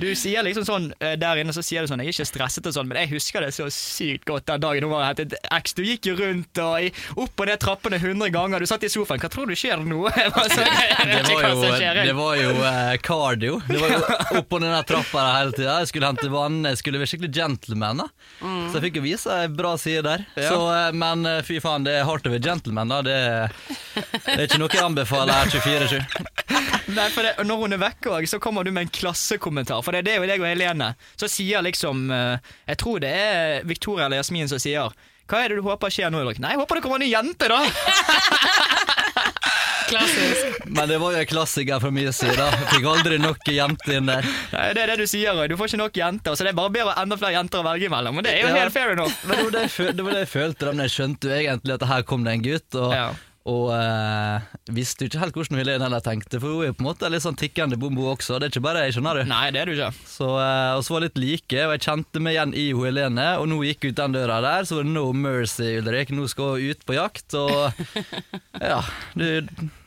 S3: Du sier liksom sånn eh, Der inne så sier du sånn Jeg er ikke stresset og sånn, men jeg husker det så sykt godt den dagen hun var hentet X. Du gikk jo rundt og i, opp og ned trappene 100 ganger. Du satt i sofaen. Hva tror du skjer nå?
S4: Det var jo, det var jo eh, cardio. Det var jo opp og ned den trappa der hele tida. Jeg skulle hente vann, jeg skulle være skikkelig gentleman. da Så jeg fikk jo vise ei bra side der.
S3: Ja.
S4: Så, eh, men eh, fy faen, det er hardt å være gentleman. da Det, det er ikke noe jeg anbefaler her 24-7.
S3: Nei, for det, Når hun er vekke òg, så kommer du med en klassekommentar. For det, det er jo deg og Helene. Så sier liksom eh, Jeg tror det er Victoria eller Jasmin som sier Hva er det du håper skjer nå, Ulrik? Nei, jeg håper det kommer en ny jente, da!
S2: Klassisk.
S4: Men det var jo en klassiker fra min side. Fikk aldri nok jenter inn der.
S3: Nei, det er det du sier, du får ikke nok jenter. Så det er bare bedre enda flere jenter å velge imellom. Men det er jo
S4: Ja.
S3: helt fair enough.
S4: Men det var det jeg, det var det jeg følte da, men jeg skjønte jo egentlig at her kom det en gutt. Og,
S3: Ja.
S4: Og eh, visste jo ikke helt hvordan Helene heller tenkte, for hun er jo på en måte litt sånn tikkende bombo også. Det er ikke bare jeg, skjønner du.
S3: Nei, det er du ikke.
S4: Så, eh, og så var litt like, og jeg kjente meg igjen i Helene. Og nå gikk ut den døra der, så var det no mercy, Ulrik. Nå skal hun ut på jakt, og ja du,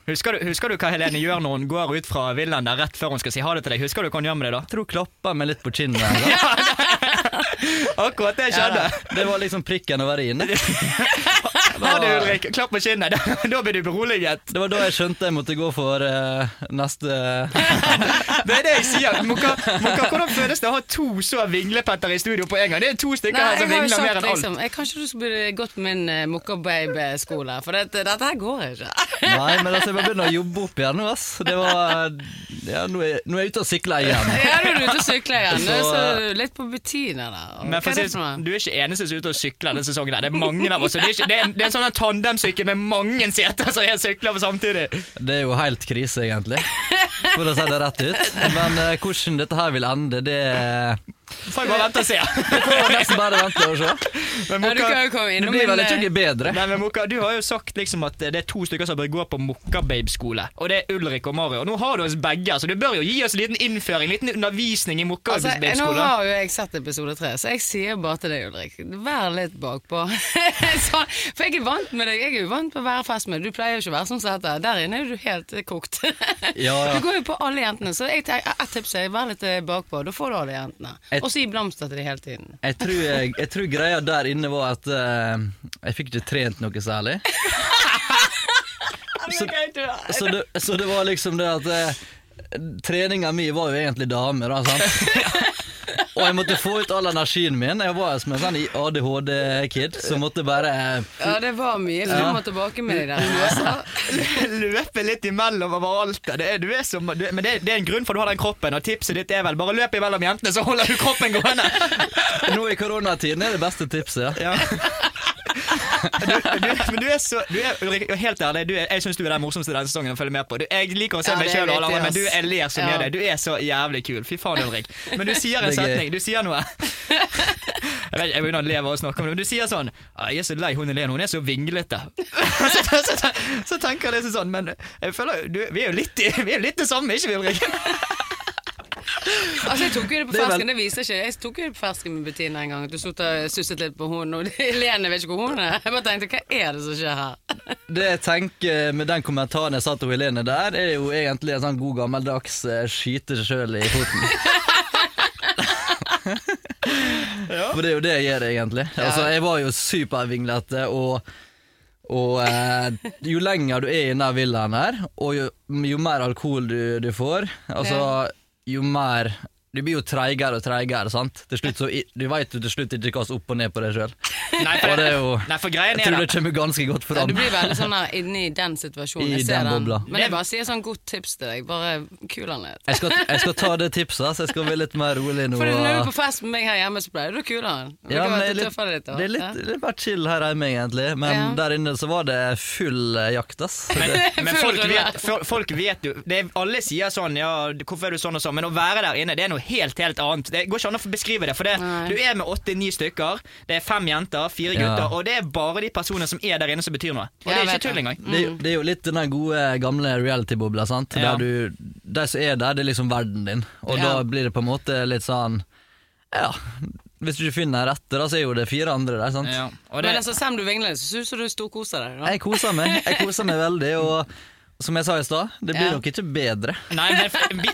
S3: Husker du, husker du hva Helene gjør når hun går ut fra villaen der rett før hun skal si ha det til deg? Husker du hva hun gjør med det da?
S4: Jeg tror hun klapper meg litt på kinnet. da.
S3: Akkurat det skjedde.
S4: Det var liksom prikken over i-en. det.
S3: Ha det, Ulrik. Klapp på kinnet. Da, da blir du beroliget.
S4: Det var da jeg skjønte jeg måtte gå for uh, neste
S3: Det er det jeg sier. Mokka, Moka, hvordan føles det å ha to så vinglepetter i studio på en gang? Det er to stykker
S2: Nei,
S3: her som
S2: har
S3: vingler mer enn alt.
S2: liksom jeg, Kanskje du skulle gått på min uh, Mokka Babe-skole, for dette, dette her går ikke.
S4: Nei, men altså, jeg bare begynner å jobbe opp igjen nå, ass. Det var ja, nå, er, nå er jeg ute og sykler igjen.
S2: Ja, nå er du ute og sykler igjen.
S4: Så,
S2: Så, så litt på butikken der. Og
S3: Men for å
S2: er
S3: si,
S2: det?
S3: Du er ikke eneste som er ute og sykler denne sesongen. her. Det er mange av oss. Det er, ikke, det er, det er en sånn tandemsykkel med mange seter som jeg sykler på samtidig.
S4: Det er jo helt krise, egentlig. For å si det rett ut. Men uh, hvordan dette her vil ende, det
S3: Får jeg bare vente og se.
S4: får nesten bare vente og se.
S3: Men
S2: Ja, du kan jo komme
S4: Det blir vel ikke
S2: eh,
S4: bedre.
S3: Nei, men Mokka, du har jo sagt liksom at det er to stykker som bør gå på Mokka-babe-skole. Og det er Ulrik og Mario. Og nå har du oss begge, så du bør jo gi oss en liten innføring, en liten undervisning i
S2: Altså, nå har jo jeg sett episode tre, så jeg sier bare til deg, Ulrik, vær litt bakpå. så, for jeg er vant med deg, jeg er jo vant med å være fest med deg. Du pleier jo ikke å være sånn som dette. Der inne er du helt kokt.
S4: Ja, ja.
S2: Du går jo på alle jentene, så jeg ett tips er vær litt bakpå. Da får du alle jentene. Og så gi blomster til dem hele tiden.
S4: Jeg tror, jeg, jeg tror greia der inne var at uh, jeg fikk ikke trent noe særlig. Så, så, det, så det var liksom det at uh, Treninga mi var jo egentlig dame, da. Sant? Og jeg måtte få ut all energien min. Jeg var som en sånn ADHD-kid som måtte bare eh,
S2: Ja, det var mye du må tilbake med deg der. Altså.
S3: Løpe litt imellom overalt. Det er, du er som, du, men det, det er en grunn for at du har den kroppen, og tipset ditt er vel bare løp imellom jentene, så holder du kroppen gående.
S4: Nå i koronatiden er det beste tipset. Ja.
S3: Men du er så du er, Ulrik, Helt ærlig, du er, jeg syns du er den morsomste denne sesongen å følge med på. Du, jeg liker å se
S2: Ja,
S3: meg sjøl og alle andre, men du, jeg ler så mye
S2: Ja.
S3: av deg. Du er så jævlig kul. Fy faen, Ulrik. Men du sier en setning. Du sier noe. Jeg vet, jeg begynner å leve og snakke om det, men du sier sånn «Ah, Jeg er så lei hun Helene, hun er så vinglete. så, så, så, så tenker jeg liksom sånn, men jeg føler du, vi er jo litt, vi er litt det samme, ikke vi, Ulrik?
S2: Altså, jeg tok jo det på
S4: er
S2: fersken, det viser ikke. Jeg tok jo det på fersken med Bettina en gang. Du satt og susset litt på hun, og Helene vet ikke hvor hun er. Jeg bare tenkte, hva er det som skjer her?
S4: Det jeg tenker med den kommentaren jeg sa til Helene der, er jo egentlig en sånn god gammeldags eh, skyte seg sjøl i foten. For det er jo det jeg gjør, egentlig. Altså, jeg var jo supervinglete, og, og eh, jo lenger du er i denne villaen her, og jo, jo mer alkohol du, du får, altså jo mer Du blir jo treigere og treigere, sant. Til slutt så, Du veit jo til slutt ikke hva som er opp og ned på deg sjøl.
S3: Nei,
S4: for, det jo
S3: Nei, for greien
S4: Jeg tror det kommer ganske godt fram.
S2: du blir veldig sånn her inne i den situasjonen.
S4: I
S2: Jeg ser
S4: den
S2: den. Men jeg bare sier sånn godt tips til deg. Bare kul han litt.
S4: Jeg skal, jeg skal ta det tipset, så jeg skal være litt mer rolig nå.
S2: For når du er på fest med meg her hjemme, så pleier du å kule han.
S4: Ja, men det er litt,
S2: litt,
S4: det er litt,
S2: Ja.
S4: litt mer chill her hjemme, egentlig. Men
S2: Ja.
S4: der inne så var det full eh, jakt, ass.
S3: Men, men folk, vet, folk vet jo det er, Alle sier sånn Ja, hvorfor er du sånn og sånn? Men å være der inne, det er noe helt, helt annet. Det går ikke an å beskrive det. For det, du er med åtte-ni stykker. Det er fem jenter, fire
S4: Ja.
S3: gutter. Og det er bare de personene som er der inne, som betyr noe. Og
S2: Ja,
S3: det er ikke tull
S2: engang.
S3: engang.
S4: Det, det er jo litt den gode, gamle reality-bobla, sant.
S3: Ja.
S4: Der du, de som er der, det er liksom verden din. Og
S2: Ja.
S4: da blir det på en måte litt sånn Ja, hvis du ikke finner den rette, da, så er jo det fire andre der, sant.
S3: Ja. Og det,
S2: Men altså, selv om du vingler, så syns du storkoser deg. da.
S4: Jeg koser meg. Jeg koser meg veldig, og som jeg sa i stad, det blir
S2: Ja.
S4: nok ikke bedre.
S3: Nei, men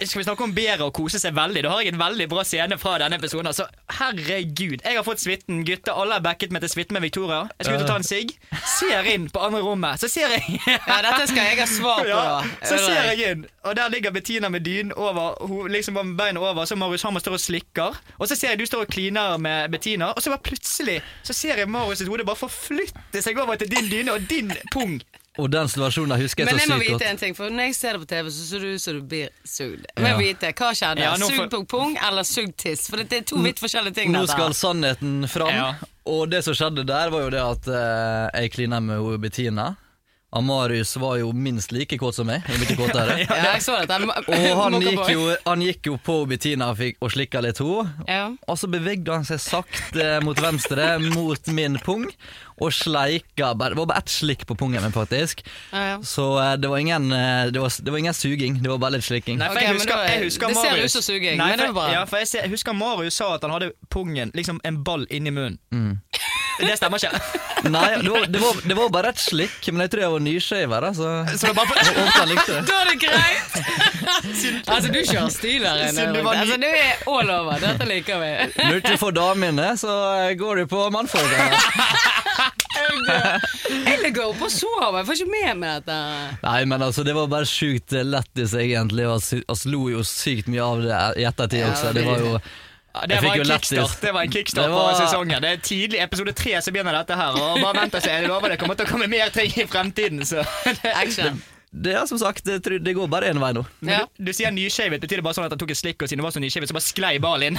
S3: Skal vi snakke om bedre å kose seg veldig? Da har jeg en veldig bra scene fra denne episoden. Altså, herregud, jeg har fått suiten. Gutter, alle har backet meg til suiten med Victoria. Jeg skal ut og ta en sigg. Ser inn på andre rommet, så ser jeg
S2: Ja, dette skal jeg ha svar på.
S3: Ja, så ser jeg inn, og der ligger Bettina med dyn over, liksom med beina over, så Marius Hammer står og slikker. Og så ser jeg du står og kliner med Bettina, og så bare plutselig så ser jeg Marius hode bare forflytte seg over til din dyne og din pung.
S4: Og den situasjonen husker jeg så sykt godt.
S2: Men jeg må vite
S4: godt.
S2: en ting, for når jeg ser det på TV, så ser det ut som du blir sugd. Jeg må
S4: Ja.
S2: vite, Hva skjedde?
S3: Ja, for...
S2: Sugd på pung eller sugd tiss? For det er to vidt forskjellige ting.
S4: Nå
S2: dette
S4: skal sannheten fram,
S3: Ja.
S4: og det som skjedde der, var jo det at eh, jeg klina med Bettina. Amarius var jo minst like kåt som meg, om ikke kåtere.
S2: Ja, jeg så dette.
S4: Og han gikk, jo, han gikk jo på Bettina fikk, og slikka litt henne.
S2: Ja.
S4: Og så bevegde han seg sakte mot venstre, mot min pung, og sleika Det var bare ett slikk på pungen min, faktisk.
S2: Ja, ja.
S4: Så eh, det var, ingen, eh, det, var, det var ingen suging, det var bare litt slikking.
S3: Nei, for
S2: Ok,
S3: jeg
S2: men
S3: husker,
S2: da er-
S3: jeg husker
S2: det ser
S3: Marius-
S2: ut som suging,
S3: Nei,
S2: men det
S3: for-
S2: er bra.
S3: Ja, for jeg, ser, jeg husker Marius sa at han hadde pungen, liksom en ball inni munnen.
S4: Mm.
S3: Det stemmer ikke.
S4: Nei, det var, det, var, det var bare et slikk, men jeg tror jeg var nyskeiv her, så
S3: Så det var bare
S4: jeg håpet han likte det.
S2: Da er det greit! altså, du kjører stil her inne.
S3: Siden du var ny-
S2: Altså, du er all over. Dette liker vi.
S4: Når du ikke får damene, så eh, går du på mannfolkene.
S2: Jeg gå opp og sove, jeg får ikke med meg dette.
S4: Nei, men altså, det var bare sjukt lættis, egentlig. Og lo jo sykt mye av det i ettertid
S2: Ja,
S4: også. Det var jo
S3: Ja, det var en kickstart Det var en kickstart
S4: Det var-
S3: på sesongen. Det er tidlig episode tre som begynner dette her. Og bare vent og se. Jeg lover det kommer til å komme mer ting i fremtiden. Så.
S2: Action.
S4: Det er som sagt, det, det går bare én vei nå.
S2: Ja.
S3: du, du sier nyskjevet. Betyr det bare sånn at han tok et slikk, og siden det var så nyskjevet, så bare sklei ballen inn?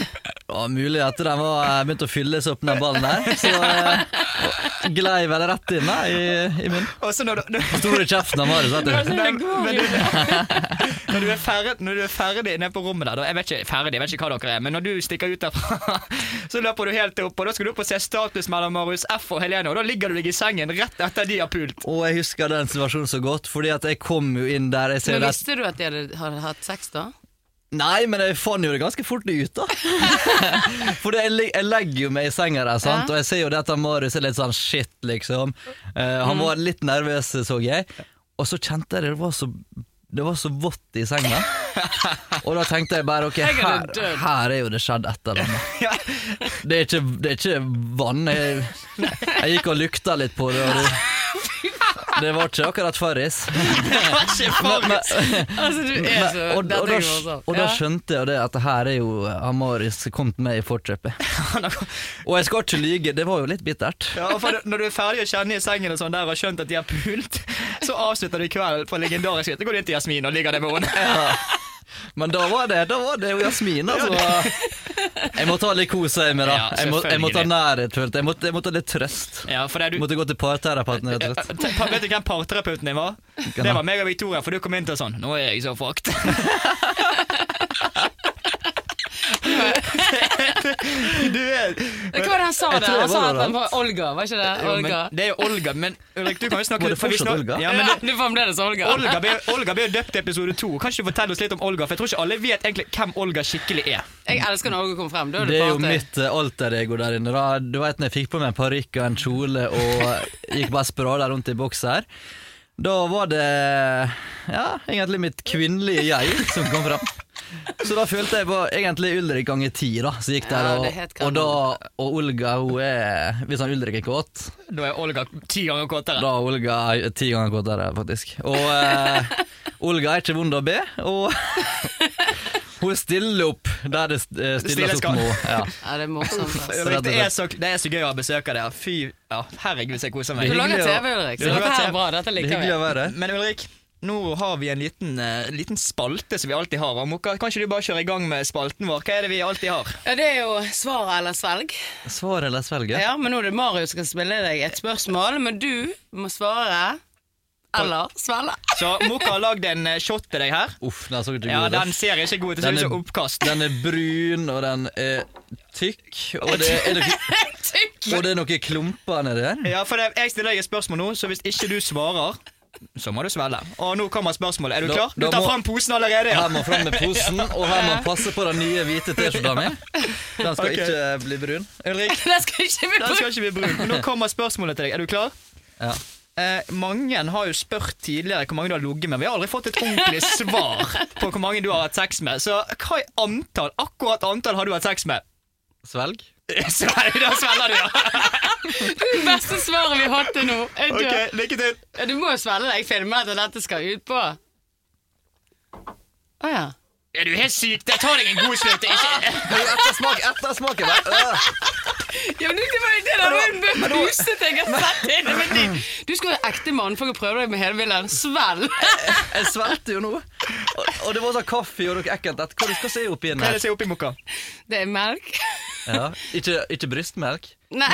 S4: Og mulig at den var begynt å fylles opp, den ballen der. Så eh, glei vel rett inn da, i, i munnen.
S3: Og så når du, du
S4: Store kjeften av Marius, vet du.
S3: Nei, men du, når, du er ferdig, når du er ferdig nede på rommet der da, Jeg vet ikke ferdig, jeg vet ikke hva dere er, men når du stikker ut derfra, så løper du helt opp, og da skal du opp og se status mellom Marius F og Helene, og da ligger du deg i sengen rett etter de har pult.
S4: Og jeg husker den situasjonen så godt, fordi at jeg kom jo inn der jeg ser
S2: Men Visste du at de hadde, hadde hatt sex, da?
S4: Nei, men jeg fant jo det ganske fort ut, da. Fordi jeg, jeg legger jo meg i senga der, sant?
S2: Ja.
S4: og jeg ser jo det at Marius er litt sånn shit, liksom. Uh, han var litt nervøs, så jeg. Og så kjente jeg det var så det var så vått i senga. Og da tenkte jeg bare ok, her, her er jo det skjedd et eller annet. Det er ikke vann. Jeg, jeg gikk og lukta litt på det, og det, det var ikke akkurat Farris.
S3: Det var ikke Marius.
S2: Altså, du er så
S4: og, og,
S2: Dette
S4: da, og da skjønte jeg det at her er jo Amaris kommet med i forkjøpet. Og jeg skal ikke lyge, det var jo litt bittert.
S3: Ja, og for når du er ferdig å kjenne i sengen og sånn der og skjønt at de har pult, så avslutter du kvelden på legendarisk vis. Da går du inn til Jasmin og ligger der med henne.
S4: Men da var det, da var det jo Jasmin, altså. Jeg må ta litt kos med, da.
S3: Ja,
S4: Jeg må, jeg må ta nærhet, følte jeg. Måtte, jeg måtte ha litt trøst.
S3: Ja, for det du...
S4: Måtte gå til parterapeuten, rett og slett.
S3: Vet du hvem parterapeuten din var? Det var meg og Victoria, for du kom inn til sånn Nå er jeg så fucked. du er
S2: Hva var det han sa der? Han sa at han var Olga, var ikke det?
S3: Jo,
S2: Olga.
S3: men, det er jo Olga, men Ulrik, du kan jo snakke
S4: det fortsatt Olga?
S3: Ja,
S2: Ja,
S3: men det,
S2: du fremdeles Olga.
S3: Olga ble, Olga ble jo døpt i episode to. Kan ikke du fortelle oss litt om Olga? For jeg tror ikke alle vet egentlig hvem Olga skikkelig er.
S2: Jeg elsker når Olga kommer frem. Er det,
S4: Det er jo mitt uh, alter ego der inne. da Du vet når jeg fikk på meg en parykk og en kjole og gikk bare sprada rundt i bokser. Da var det ja, egentlig mitt kvinnelige jeg som kom fram. Så da følte jeg på egentlig Ulrik ganger ti, da. Så gikk der, og, og, da, og Olga hun er Hvis han Ulrik er kåt,
S3: Da er Olga ti ganger kåtere.
S4: da er Olga ti ganger kåtere, faktisk. Og eh, Olga er ikke vond å be, og hun stiller opp der det eh,
S3: Stille
S4: stilles opp
S3: nå.
S4: med henne. Ja.
S2: Ja, det er morsomt.
S3: Altså. Det, er så, det er så gøy å ha besøk av dere. Fy ja, herregud, så jeg koser meg.
S4: Du lager
S2: TV, Ulrik. Så dette er bra. Dette
S4: er
S2: liker vi.
S3: Men Ulrik, nå har vi en liten, uh, liten spalte som vi alltid har. Amoka, Mokka, kan ikke du bare kjøre i gang med spalten vår? Hva er det vi alltid har?
S2: Ja, Det er jo svar eller svelg.
S4: Svar eller svelg,
S2: Ja, men nå er det Marius som skal spille deg et spørsmål, men du må svare eller svelge.
S3: Så Mokka har lagd en eh, shot til deg her.
S4: Uff, den så ikke
S3: Ja,
S4: god
S3: Den ser ikke god ut.
S4: Den
S3: ut
S4: er-
S3: oppkast.
S4: Den er brun, og den er tykk, og det er, noe,
S2: Tykk!
S4: og det er noen klumper nedi der.
S3: Ja, for det, Jeg stiller deg et spørsmål nå, så hvis ikke du svarer, så må du svelge. Og nå kommer spørsmålet. Er du
S4: Da-
S3: klar? Du tar
S4: må-
S3: fram posen allerede, ja.
S4: Her må fram med posen, og her må passe på den nye hvite T-skjorta mi. Den skal
S3: okay.
S4: ikke bli brun.
S3: Ulrik,
S2: Den skal ikke bli
S3: den skal ikke bli brun. Nå kommer spørsmålet til deg. Er du klar?
S4: Ja.
S3: Eh, mange har jo spurt tidligere hvor mange du har ligget med. Vi har aldri fått et ordentlig svar på hvor mange du har hatt sex med. Så hva antall? Akkurat antall har du hatt sex med?
S4: Svelg?
S3: Så da svelger du, ja.
S2: Det beste svaret vi har hatt til nå. Jeg dør.
S3: Ok, Lykke til.
S2: Ja, du må jo svelge deg. Jeg filmer at dette skal ut på. Å ja.
S3: Er du helt syk? Jeg tar deg en god. Ikke...
S4: Ettersmak, ettersmaken! Øh.
S2: Ja, men det var jo det der hun buset jeg har sett inn. med du, du skal være ekte mann for å prøve deg med hele viljen. Svelg!
S4: Jeg svelgte jo nå. Og, og det var sånn kaffe og noe ekkelt. Hva du skal se oppi den
S3: Hva er
S4: her?
S3: det som er oppi mokka?
S2: Det er melk.
S4: Ja. Ikke, ikke brystmelk?
S2: Nei.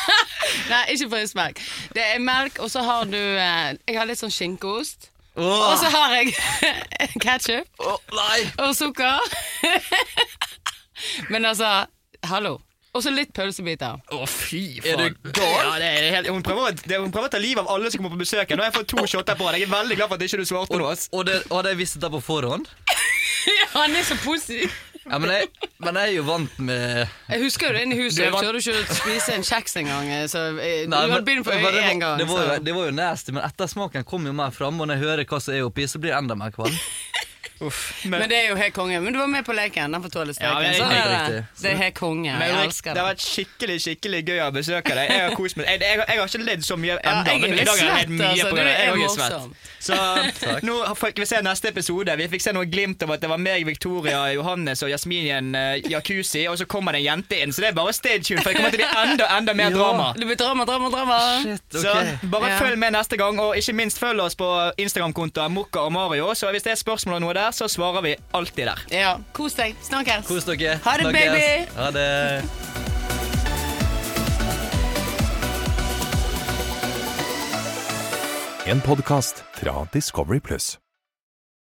S2: Nei, ikke brystmelk. Det er melk, og så har du eh, Jeg har litt sånn skinkeost. Og så har jeg ketsjup
S4: oh,
S2: og sukker. Men altså, hallo. Og så litt pølsebiter.
S3: Å, fy
S4: Er du gal?
S3: Ja, det er helt, hun, prøver, å- det, hun prøver å ta livet av alle som kommer på besøk. Nå har jeg fått to shotter på deg. Jeg er veldig glad for at ikke du svarte nå. ass.
S4: Og det, hadde jeg visst det på forhånd?
S2: ja, Han er så positiv.
S4: Ja, men jeg, men jeg er jo vant med
S2: Jeg husker jo det inne i huset. Jeg turte ikke spise en kjeks engang. Så eh, du
S4: Nei, men- men det var-
S2: én gang.
S4: Det var, jo, det var jo nasty, men ettersmaken kom jo mer fram, og når jeg hører hva som er oppi, så blir det enda mer kvalm.
S3: Uff. Men,
S2: Men det er jo helt konge. Men du var med på leken. Den får tåle
S3: Ja, det er
S2: det. Det er helt konge.
S3: men
S2: Jeg elsker
S3: det har vært skikkelig skikkelig gøy å besøke deg. Jeg har kost meg. Jeg, jeg, jeg har ikke ledd så mye
S2: Ja,
S3: ennå,
S2: jeg er
S3: men i dag har jeg ledd mye
S2: altså.
S3: på det. Jeg er svett. Så nå fikk vi se neste episode. Vi fikk se noe glimt av at det var meg, Victoria, Johannes og Jasmin i en eh, jacuzzi, og så kommer det en jente inn. Så det er bare stay tuned, for det kommer til å bli enda, enda mer
S4: Ja.
S3: drama.
S2: Det blir drama, drama, drama.
S4: Shit,
S3: Så bare
S2: Ja.
S3: følg med neste gang, og ikke minst følg oss på Instagram-kontoen Mokka og Mario. Så hvis det er spørsmål om noe der, så svarer vi alltid der.
S2: Ja. Kos deg. Snakkes.
S4: Kos dere.
S2: Ha det,
S4: Snakkes.
S2: baby.
S4: Ha det.
S1: En podkast fra Discovery Pluss.